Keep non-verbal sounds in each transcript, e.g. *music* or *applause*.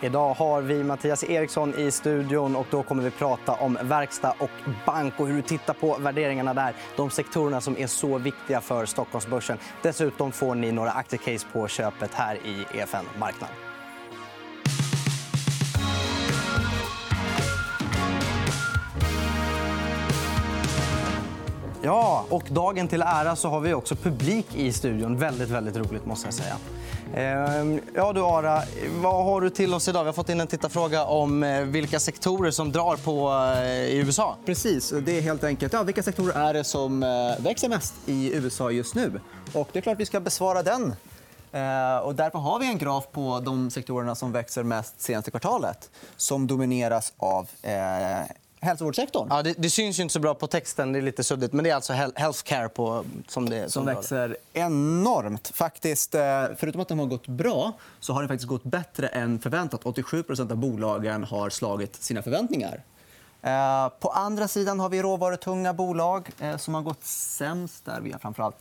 Idag har vi Mattias Eriksson i studion och då kommer vi prata om verkstad och bank och hur du tittar på värderingarna där. De sektorerna som är så viktiga för Stockholmsbörsen. Dessutom får ni några aktiecase på köpet här i EFN Marknad. Ja, och dagen till ära så har vi också publik i studion. Väldigt, väldigt roligt måste jag säga. Ehm, ja, du Ara, vad har du till oss idag? Vi har fått in en tittarfråga om eh, vilka sektorer som drar på eh, i USA. Precis. Det är helt enkelt ja, vilka sektorer är det som eh, växer mest i USA just nu. Och det är klart vi ska besvara den. Och därför har vi en graf på de sektorerna som växer mest senaste kvartalet som domineras av hälsovårdssektorn. Ja, det, det, syns ju inte så bra på texten. Det är lite suddigt. Men det är alltså healthcare på, som det Som växer enormt. Faktiskt, eh, förutom att de har gått bra så har det faktiskt gått bättre än förväntat. 87% av bolagen har slagit sina förväntningar. Eh, på andra sidan har vi råvarutunga bolag eh, som har gått sämst. Där vi har framförallt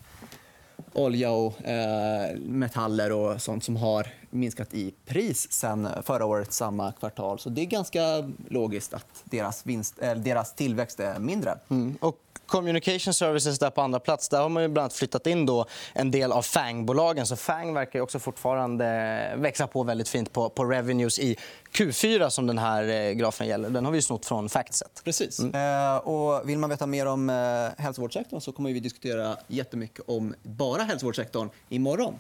olja och eh, metaller och sånt som har minskat i pris sen förra året samma kvartal. Så det är ganska logiskt att deras, vinst, äh, deras tillväxt är mindre. Mm. Och Communication Services där på andra plats där har man ju bland annat flyttat in då en del av FANG-bolagen. Så FANG verkar också fortfarande växa på väldigt fint på, på revenues i Q4 som den här eh, grafen gäller. Den har vi snott från Factset. Precis. Mm. Eh, och vill man veta mer om eh, hälsovårdssektorn så kommer vi diskutera jättemycket om bara hälsovårdssektorn imorgon.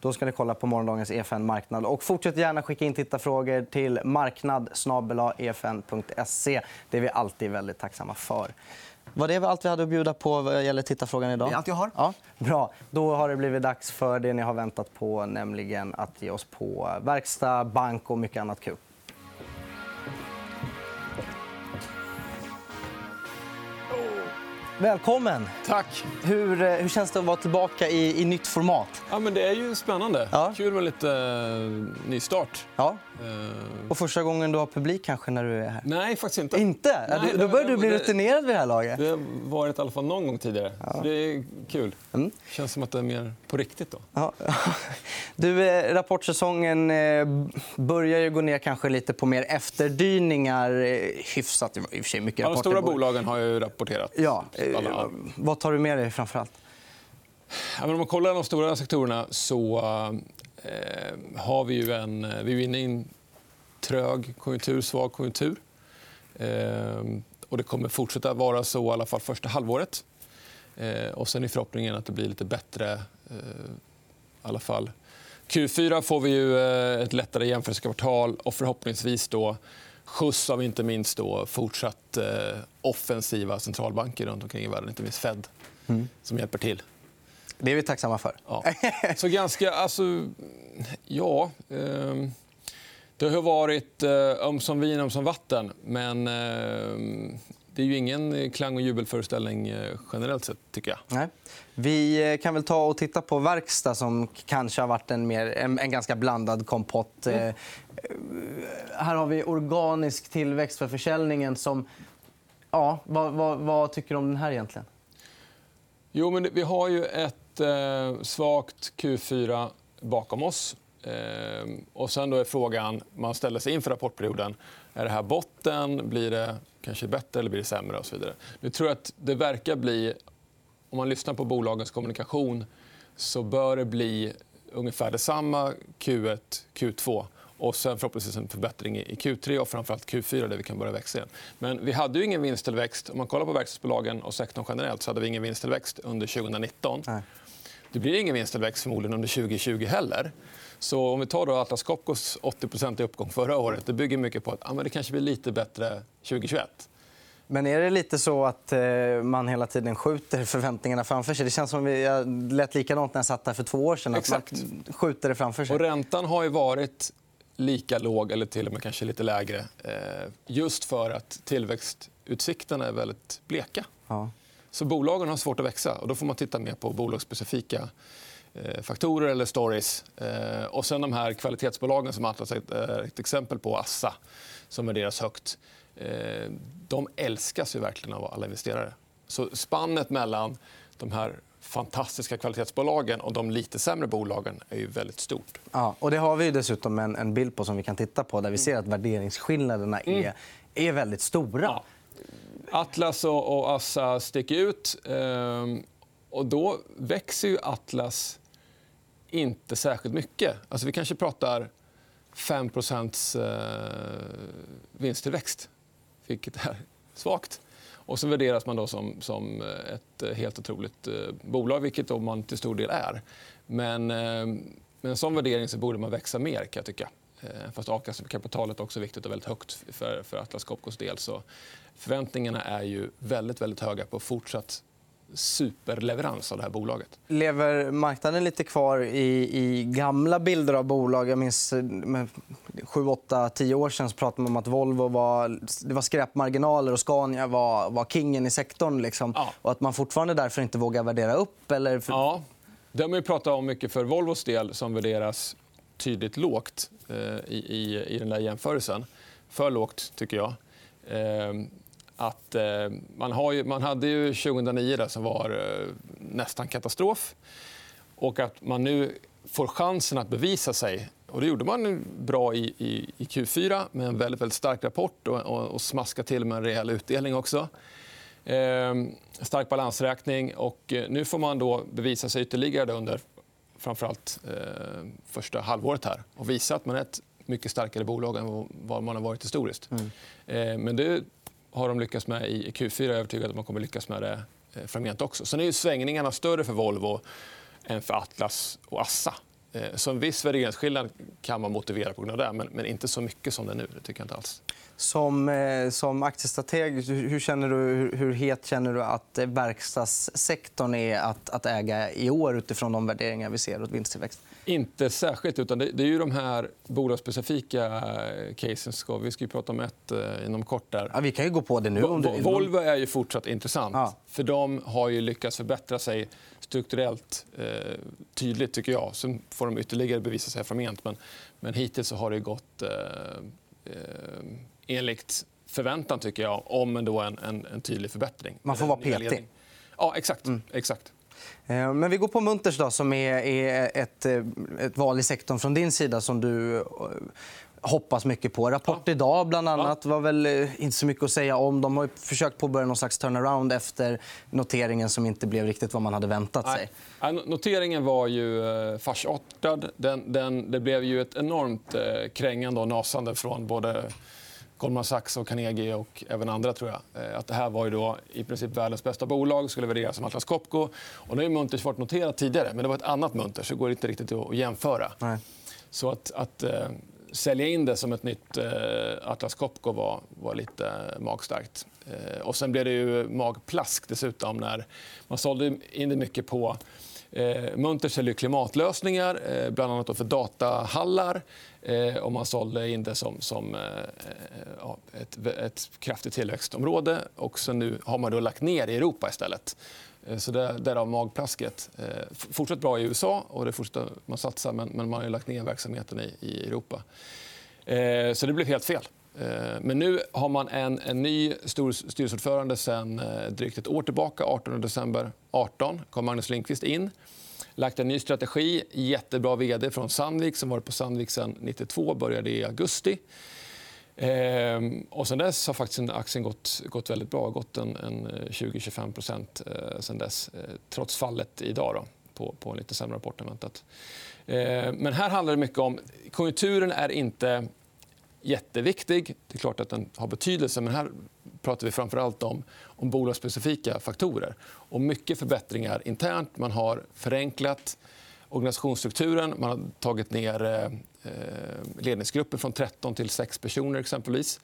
Då ska ni kolla på morgondagens EFN Marknad. Och fortsätt gärna skicka in tittarfrågor till marknad efn.se. Det är vi alltid väldigt tacksamma för. Var det allt vi hade att bjuda på vad gäller tittarfrågan idag? Det är allt jag har. Ja, bra. Då har det blivit dags för det ni har väntat på, nämligen att ge oss på verkstad, bank och mycket annat kul. Välkommen. Tack. Hur, eh, hur känns det att vara tillbaka i, i nytt format? Ja, men det är ju spännande. Ja. Kul med lite uh, nystart. Ja. Uh... Och första gången du har publik kanske när du är här? Nej, faktiskt inte. Inte? Nej, då börjar du bli rutinerad vid det här laget. Det har varit i alla fall någon gång tidigare. Ja. Det är kul. Mm. Det känns som att det är mer på riktigt. Då. Ja. *laughs* Du, rapportsäsongen börjar ju gå ner kanske lite på mer efterdyningar. Hyfsat i och för sig mycket rapporter. Ja, de stora bolagen har ju rapporterat. Ja. Eh, vad tar du med dig framför allt? Ja, om man kollar de stora sektorerna så eh, har vi ju en... Vi är inne i en trög konjunktur, svag konjunktur. Eh, och det kommer fortsätta vara så i alla fall första halvåret. Eh, och sen är förhoppningen att det blir lite bättre. Eh, i alla fall. Q4 får vi ju eh, ett lättare jämförelsekvartal och förhoppningsvis då skjuts av inte minst då fortsatt eh, offensiva centralbanker runt omkring i världen, inte minst Fed, mm. som hjälper till. Det är vi tacksamma för. Ja. Så ganska... Alltså, ja... Eh, det har varit eh, ömsom vin, ömsom vatten. Men eh, det är ju ingen klang och jubelföreställning eh, generellt sett, tycker jag. Nej. Vi eh, kan väl ta och titta på verkstad som kanske har varit en, mer, en, en ganska blandad kompott. Mm. Eh, här har vi organisk tillväxt för försäljningen. Som, ja, vad, vad, vad tycker du om den här egentligen? Jo, men vi har ju ett eh, svagt Q4 bakom oss. Eh, och sen då är frågan, man ställer sig inför rapportperioden. Är det här botten? Blir det kanske bättre eller blir det sämre? Och så vidare. Nu tror jag att det verkar bli... Om man lyssnar på bolagens kommunikation så bör det bli ungefär detsamma Q1, Q2 och sen förhoppningsvis en förbättring i Q3 och framförallt Q4 där vi kan börja växa igen. Men vi hade ju ingen vinsttillväxt. Om man kollar på verkstadsbolagen och sektorn generellt så hade vi ingen vinsttillväxt under 2019. Nej. Det blir ingen vinsttillväxt förmodligen under 2020 heller. Så om vi tar då Atlas Copcos 80% i uppgång förra året det bygger mycket på att ja, men det kanske blir lite bättre 2021. Men är det lite så att eh, man hela tiden skjuter förväntningarna framför sig? Det känns som vi jag lät likadant när jag satt där för två år sedan. Exakt. man skjuter det framför sig. Och räntan har ju varit lika låg eller till och med kanske lite lägre eh, just för att tillväxtutsikterna är väldigt bleka. Ja. Så bolagen har svårt att växa. och Då får man titta mer på bolagsspecifika faktorer eller stories. Eh, och sen de här kvalitetsbolagen som Atlas är ett exempel på, Assa, som är deras högt. De älskas ju verkligen av alla investerare. Så spannet mellan de här fantastiska kvalitetsbolagen och de lite sämre bolagen är ju väldigt stort. Ja, och det har vi dessutom en, en bild på som vi kan titta på där vi ser att värderingsskillnaderna är, mm. är väldigt stora. Ja. Atlas och, och Assa sticker ut. Ehm, och då växer ju Atlas inte särskilt mycket. Alltså vi kanske pratar 5% eh, vinsttillväxt, vilket är *laughs* svagt. Och så värderas man då som, som eh, ett eh, helt otroligt bolag, vilket man till stor del är. Men med en sån värdering så borde man växa mer, kan jag tycka. Fast avkastning på kapitalet är också viktigt och väldigt högt för, för Atlas Copcos del. Så förväntningarna är ju väldigt, väldigt höga på fortsatt superleverans av det här bolaget. Lever marknaden lite kvar i, i gamla bilder av bolag? Jag minns 7, 8, 10 år sen pratade man om att Volvo var, det var skräpmarginaler och Scania var, var kingen i sektorn. Liksom. Ja. Och att man fortfarande därför inte vågar värdera upp? Eller... Ja, det har man pratat om mycket för Volvos del som värderas tydligt lågt eh, i, i, i den där jämförelsen. För lågt, tycker jag. Eh, att, eh, man, har ju, man hade ju 2009 där som var eh, nästan katastrof. Och att man nu får chansen att bevisa sig. Och det gjorde man bra i, i, i Q4 med en väldigt, väldigt stark rapport och, och, och smaska till med en rejäl utdelning också. Eh, stark balansräkning. Och eh, nu får man då bevisa sig ytterligare under framförallt eh, första halvåret här och visa att man är ett mycket starkare bolag än vad man har varit historiskt. Mm. Eh, men det har de lyckats med i Q4. Jag är övertygad att de kommer lyckas med det eh, framgent också. Sen är svängningarna större för Volvo än för Atlas och Assa. Eh, så en viss värderingsskillnad kan man motivera på grund av det, men, inte så mycket som det är nu. Det tycker jag inte alls. Som, eh, som aktiestrateg, hur, känner du, hur, hur het känner du att eh, verkstadssektorn är att, att äga i år utifrån de värderingar vi ser åt vinsttillväxt? Inte särskilt. utan Det är ju de här bolagsspecifika eh, casen. Ska, vi ska ju prata om ett eh, inom kort. Där. Ja, vi kan ju gå på det nu. Om du... Volvo är ju fortsatt intressant. Ja. För De har ju lyckats förbättra sig strukturellt eh, tydligt. tycker jag. Sen får de ytterligare bevisa sig framgent. Men, men hittills så har det gått eh, eh, enligt förväntan, tycker jag, om en, en, en tydlig förbättring. Man får vara petig. Ja, exakt. Mm. exakt. Eh, men vi går på Munters, då, som är ett, eh, ett val i sektorn från din sida som du eh, hoppas mycket på. Rapport ja. idag bland annat var väl inte så mycket att säga om. De har försökt påbörja någon slags turnaround efter noteringen som inte blev riktigt vad man hade väntat sig. Nej. Noteringen var ju farsartad. Den, den, det blev ju ett enormt krängande och nasande från både Goldman Sachs och Carnegie och även andra. tror jag. Eh, att det här var ju då i princip världens bästa bolag. skulle värderas som Atlas Copco. Och nu har Munters varit noterat tidigare, men det var ett annat Munters. så det går inte riktigt att jämföra. Nej. Så att, att äh, sälja in det som ett nytt äh, Atlas Copco var, var lite magstarkt. Äh, och sen blev det ju magplask dessutom när man sålde in det mycket på Eh, Munter säljer klimatlösningar, eh, bland annat för datahallar. Eh, och man sålde in det som, som eh, eh, ett, ett kraftigt tillväxtområde. Och så nu har man då lagt ner i Europa istället. Eh, så därav magplasket. Fortsatt bra i USA och det fortsätter man satsar men, men man har lagt ner verksamheten i, i Europa. Så det blev helt fel. Men nu har man en, en ny stor styrelseordförande sen drygt ett år tillbaka. 18 december 18 kom Magnus Lindqvist in. Lagt en ny strategi. Jättebra vd från Sandvik som varit på Sandvik sen 92. Började i augusti. Ehm, och sen dess har faktiskt aktien gått, gått väldigt bra. gått en, en eh, 20-25 eh, sen dess, eh, trots fallet idag då, på, på en lite sämre rapport än väntat. Ehm, men här handlar det mycket om... Konjunkturen är inte jätteviktig. Det är klart att den har betydelse. Men här pratar vi framför allt om, om bolagsspecifika faktorer. Och mycket förbättringar internt. Man har förenklat organisationsstrukturen. Man har tagit ner eh, ledningsgrupper från 13 till 6 personer. exempelvis.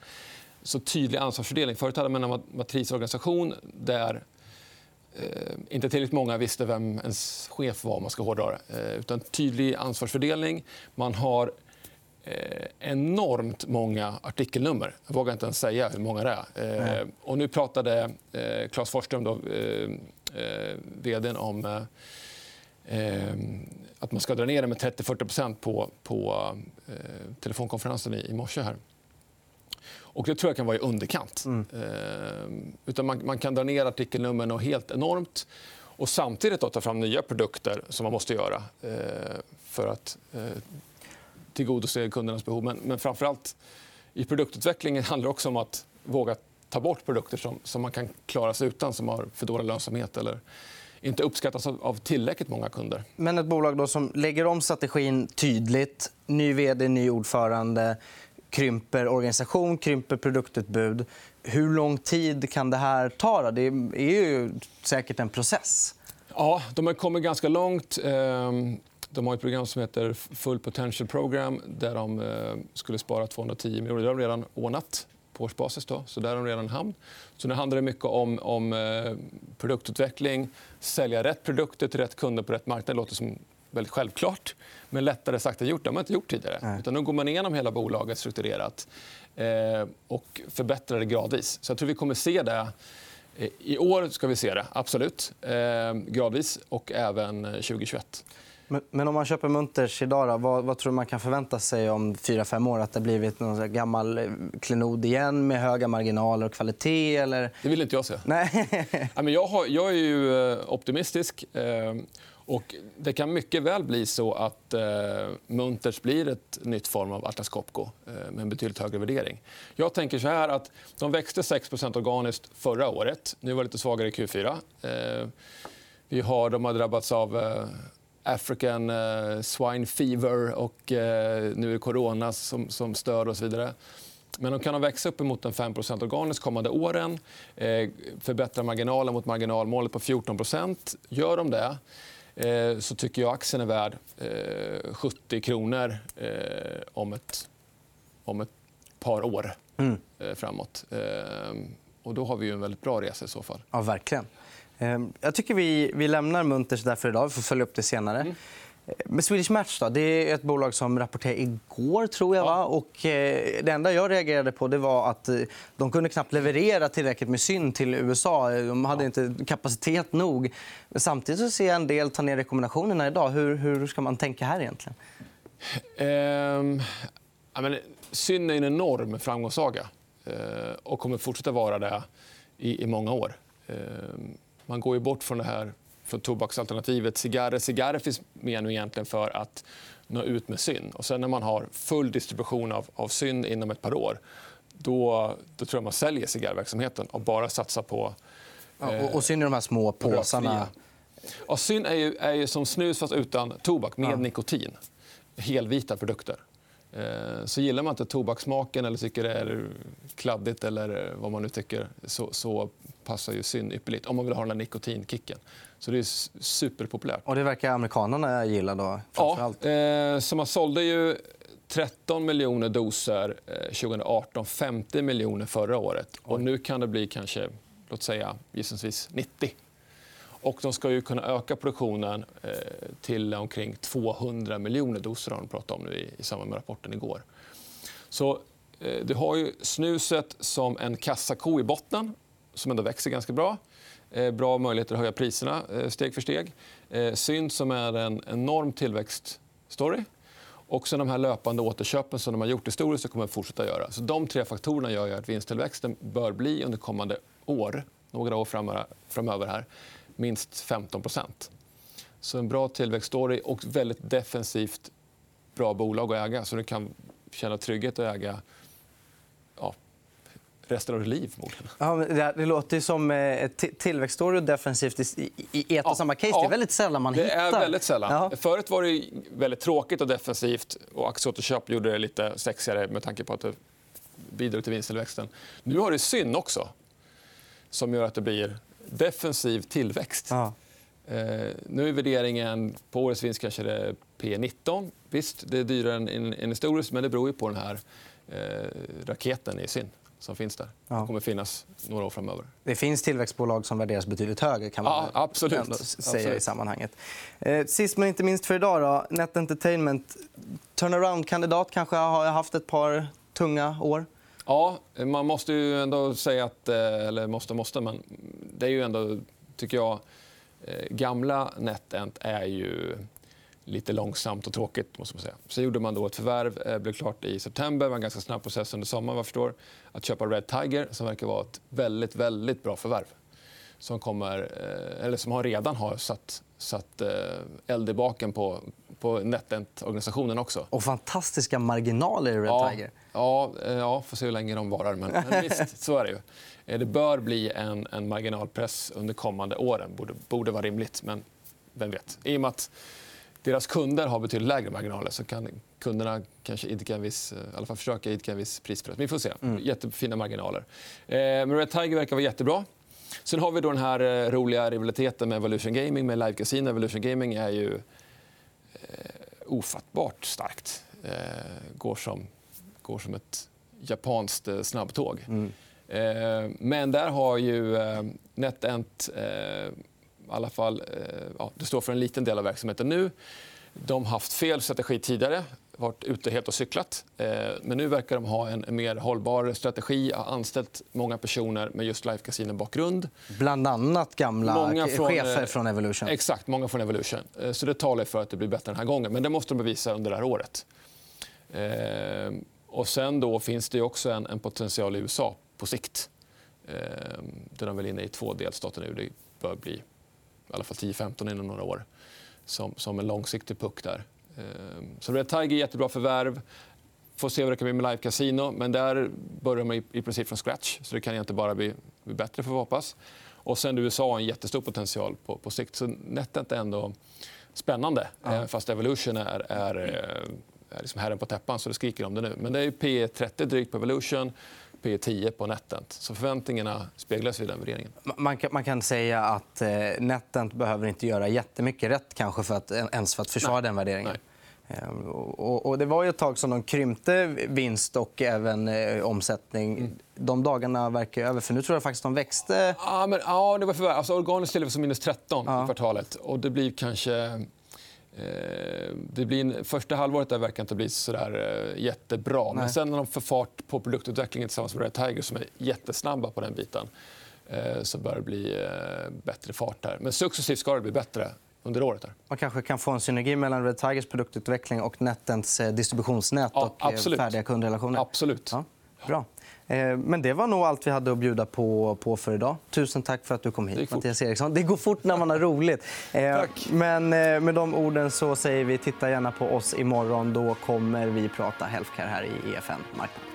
Så tydlig ansvarsfördelning. Förut hade man en matrisorganisation där eh, inte tillräckligt många visste vem ens chef var. man ska hårdra eh, utan Tydlig ansvarsfördelning. Man har enormt många artikelnummer. Jag vågar inte ens säga hur många det är. Eh, och nu pratade eh, Claes Forsström, då, eh, eh, vd om eh, eh, att man ska dra ner det med 30-40 på, på eh, telefonkonferensen i, i morse. Här. Och det tror jag kan vara i underkant. Mm. utan man, man, kan dra ner artikelnumren helt enormt. Och samtidigt då ta fram nya produkter som man måste göra eh, för att eh, tillgodose kundernas behov. Men, men framför allt i produktutvecklingen handlar det också om att våga ta bort produkter som, som man kan klara sig utan, som har för dålig lönsamhet eller inte uppskattas av, tillräckligt många kunder. Men ett bolag då som lägger om strategin tydligt, ny vd, ny ordförande krymper organisation, krymper produktutbud. Hur lång tid kan det här ta? Det är ju säkert en process. Ja, de har kommit ganska långt. De har ett program som heter Full Potential Program där de eh, skulle spara 210 miljoner. Det har de redan ordnat på årsbasis. Då. Så där är de redan i hamn. Så nu handlar det mycket om, om eh, produktutveckling, sälja rätt produkter till rätt kunder på rätt marknad. Det låter som väldigt självklart, men lättare sagt än gjort. Det har man inte gjort tidigare. Utan nu går man igenom hela bolaget strukturerat eh, och förbättrar det gradvis. Så jag tror vi kommer se det i år ska vi se det, absolut. Eh, gradvis. Och även 2021. Men, men, om man köper Munters idag, då, vad, vad tror du man kan förvänta sig om 4-5 år? Att det blivit någon gammal eh, klenod igen med höga marginaler och kvalitet? Eller... Det vill inte jag se. Nej. *laughs* jag, har, jag är ju eh, optimistisk. Eh, och det kan mycket väl bli så att eh, Munters blir ett nytt form av Atlas Copco eh, med en betydligt högre värdering. Jag tänker så här att de växte 6% organiskt förra året. Nu var det lite svagare i Q4. Eh, vi har, de har drabbats av African eh, swine fever och eh, nu är corona som, som stör och så vidare. Men de kan växa upp mot 5% organiskt kommande åren. Eh, förbättra marginalen mot marginalmålet på 14% Gör de det så tycker jag aktien är värd eh, 70 kronor om, ett, om ett par år mm. Framåt. Och då har vi en väldigt bra resa i så fall. Ja, verkligen. Ehm, jag tycker vi, vi lämnar Munters där för idag. Vi får följa upp det senare. Mm. Ehm, med Swedish Match då, det är ett bolag som rapporterade igår. tror jag. Va? Och, eh, det enda jag reagerade på det var att eh, de kunde knappt leverera tillräckligt med synd till USA. De hade inte kapacitet nog. Samtidigt så ser jag en del ta ner rekommendationerna idag. Hur, hur ska man tänka här egentligen? Ja, men, syn är en enorm framgångssaga och kommer fortsätta vara det i, i många år. Um, man går ju bort från det här från tobaksalternativet cigarrer. Cigarrer finns med nu egentligen för att nå ut med syn. Och sen när man har full distribution av, av syn inom ett par år då, då tror jag man säljer cigarrverksamheten och bara satsar på... Eh, ja, och, och syn i de här små påsarna. Ja, syn är ju, är ju som snus fast utan tobak, med ja. nikotin. Helvita produkter. Eh, så gillar man inte tobakssmaken eller tycker det är kladdigt eller vad man nu tycker så, så passar ju syn ypperligt om man vill ha den där nikotinkicken. Så det är superpopulärt. Och det verkar amerikanerna gilla då? Ja, eh, så man sålde ju 13 miljoner doser 2018, eh, 50 miljoner förra året. Och nu kan det bli kanske, låt säga, gissningsvis 90. Och de ska ju kunna öka produktionen eh, till omkring 200 miljoner doser har de pratat om nu i, samband med rapporten igår. Så eh, du har ju snuset som en kassako i botten som ändå växer ganska bra. Eh, bra möjligheter att höja priserna steg för steg. Synd som är en enorm tillväxtstory. Och sen de här löpande återköpen som de har gjort historiskt och kommer att fortsätta göra. Så de tre faktorerna gör att vinsttillväxten bör bli under kommande år, några år framöver här, minst 15% Så en bra tillväxtstory och väldigt defensivt bra bolag att äga. Så du kan känna trygghet att äga ja, resten av ditt liv. Ja, det, låter som eh, tillväxtstory och defensivt i, i ett och samma case. Ja, det är väldigt sällan man hittar. Det är väldigt sällan. Ja. Förut var det väldigt tråkigt och defensivt. och Aktieåterköp gjorde det lite sexigare med tanke på att det bidrog till vinsttillväxten. Nu har det syn också som gör att det blir defensiv tillväxt. Ja. Eh, nu är värderingen på årets vinst kanske det P19. Visst, det är dyrare än, än historiskt, men det beror ju på den här eh, raketen i syn som finns där. Ja. Det kommer finnas några år framöver. Det finns tillväxtbolag som värderas betydligt högre. kan man ja, absolut. Ändå säga absolut. i sammanhanget. Eh, sist men inte minst för idag. Då, Net Entertainment. Turnaround-kandidat kanske har haft ett par tunga år. Ja, man måste ju ändå säga att... Eller måste, måste, men det är ju ändå, tycker jag... Eh, gamla NetEnt är ju lite långsamt och tråkigt. Måste man säga. Så gjorde man då ett förvärv, eh, blev klart i september. Det var en ganska snabb process under sommaren. Vad förstår. Att köpa Red Tiger, som verkar vara ett väldigt, väldigt bra förvärv. som, kommer, eh, eller som redan har satt, satt eld i baken på, på NetEnt-organisationen också. Och fantastiska marginaler i Red Ja, Tiger. ja, ja, får se hur länge de varar. Men, men visst, så är det ju. Eh, Det bör bli en, en marginalpress under kommande åren. Borde, borde vara rimligt, men vem vet? I och med att deras kunder har betydligt lägre marginaler så kan kunderna kanske idka en viss, eh, i alla fall försöka idka en viss prispress. Vi får se. Jättefina marginaler. Eh, Men Red Tiger verkar vara jättebra. Sen har vi då den här eh, roliga rivaliteten med Evolution Gaming, med Live Casino. Evolution Gaming är ju ofattbart starkt. Eh, går, som, går som ett japanskt eh, snabbtåg. Eh, men där har ju eh, NetEnt eh, i alla fall... Eh, ja, det står för en liten del av verksamheten nu. De har haft fel strategi tidigare, varit ute helt och cyklat. Eh, men nu verkar de ha en, mer hållbar strategi, har anställt många personer med just live casino-bakgrund. Bland annat gamla Många från, chefer eh, från Evolution. Exakt, många från Evolution. Eh, Så det talar för att det blir bättre den här gången. Men det måste de bevisa under det här året. Eh, och sen då finns det också en potential i USA på sikt. Eh, där de är väl inne i två delstater nu. Det bör bli i alla fall 10-15 inom några år. Som, som en långsiktig puck där. Eh, så Red Tiger är jättebra förvärv. Får se vad det kan bli med Live Casino. Men där börjar man i, i princip från scratch. Så det kan inte bara bli, bli bättre för hoppas. Och sen USA har en jättestor potential på, på sikt. Så NetEnt är ändå spännande. Ja. Fast Evolution är, är, är liksom herren på täppan, så det skriker om det nu. Men det är P 30 drygt på Evolution, P 10 på NetEnt. Så förväntningarna speglas vid den värderingen. Man kan, man kan säga att eh, NetEnt behöver inte göra jättemycket rätt kanske för att, ens för att försvara Nej. den värderingen. Nej. Eh, Och, det var ett tag som de krympte vinst och även eh, omsättning. Mm. De dagarna verkar över. För nu tror jag faktiskt de växte. Ja, men, ja det var. Alltså, organiskt tillväxt minus 13 i kvartalet. Och det blir kanske... Eh, det blir första halvåret där verkar inte bli så där, eh, jättebra. Men Nej. sen när de får fart på produktutvecklingen tillsammans med Red Tiger som är jättesnabba på den biten eh, så bör det bli bättre fart där. Men successivt ska det bli bättre under året. Där. Man kanske kan få en synergi mellan Red Tigers produktutveckling och NetEnts distributionsnät Ja, och absolut. färdiga kundrelationer. Absolut. Ja, bra. Eh, Men det var nog allt vi hade att bjuda på, på för idag. Tusen tack för att du kom hit. Mattias Eriksson. Det går fort när man har roligt. Eh, Tack. Men eh, med de orden så säger vi titta gärna på oss imorgon. Då kommer vi prata healthcare här i EFN Marknad.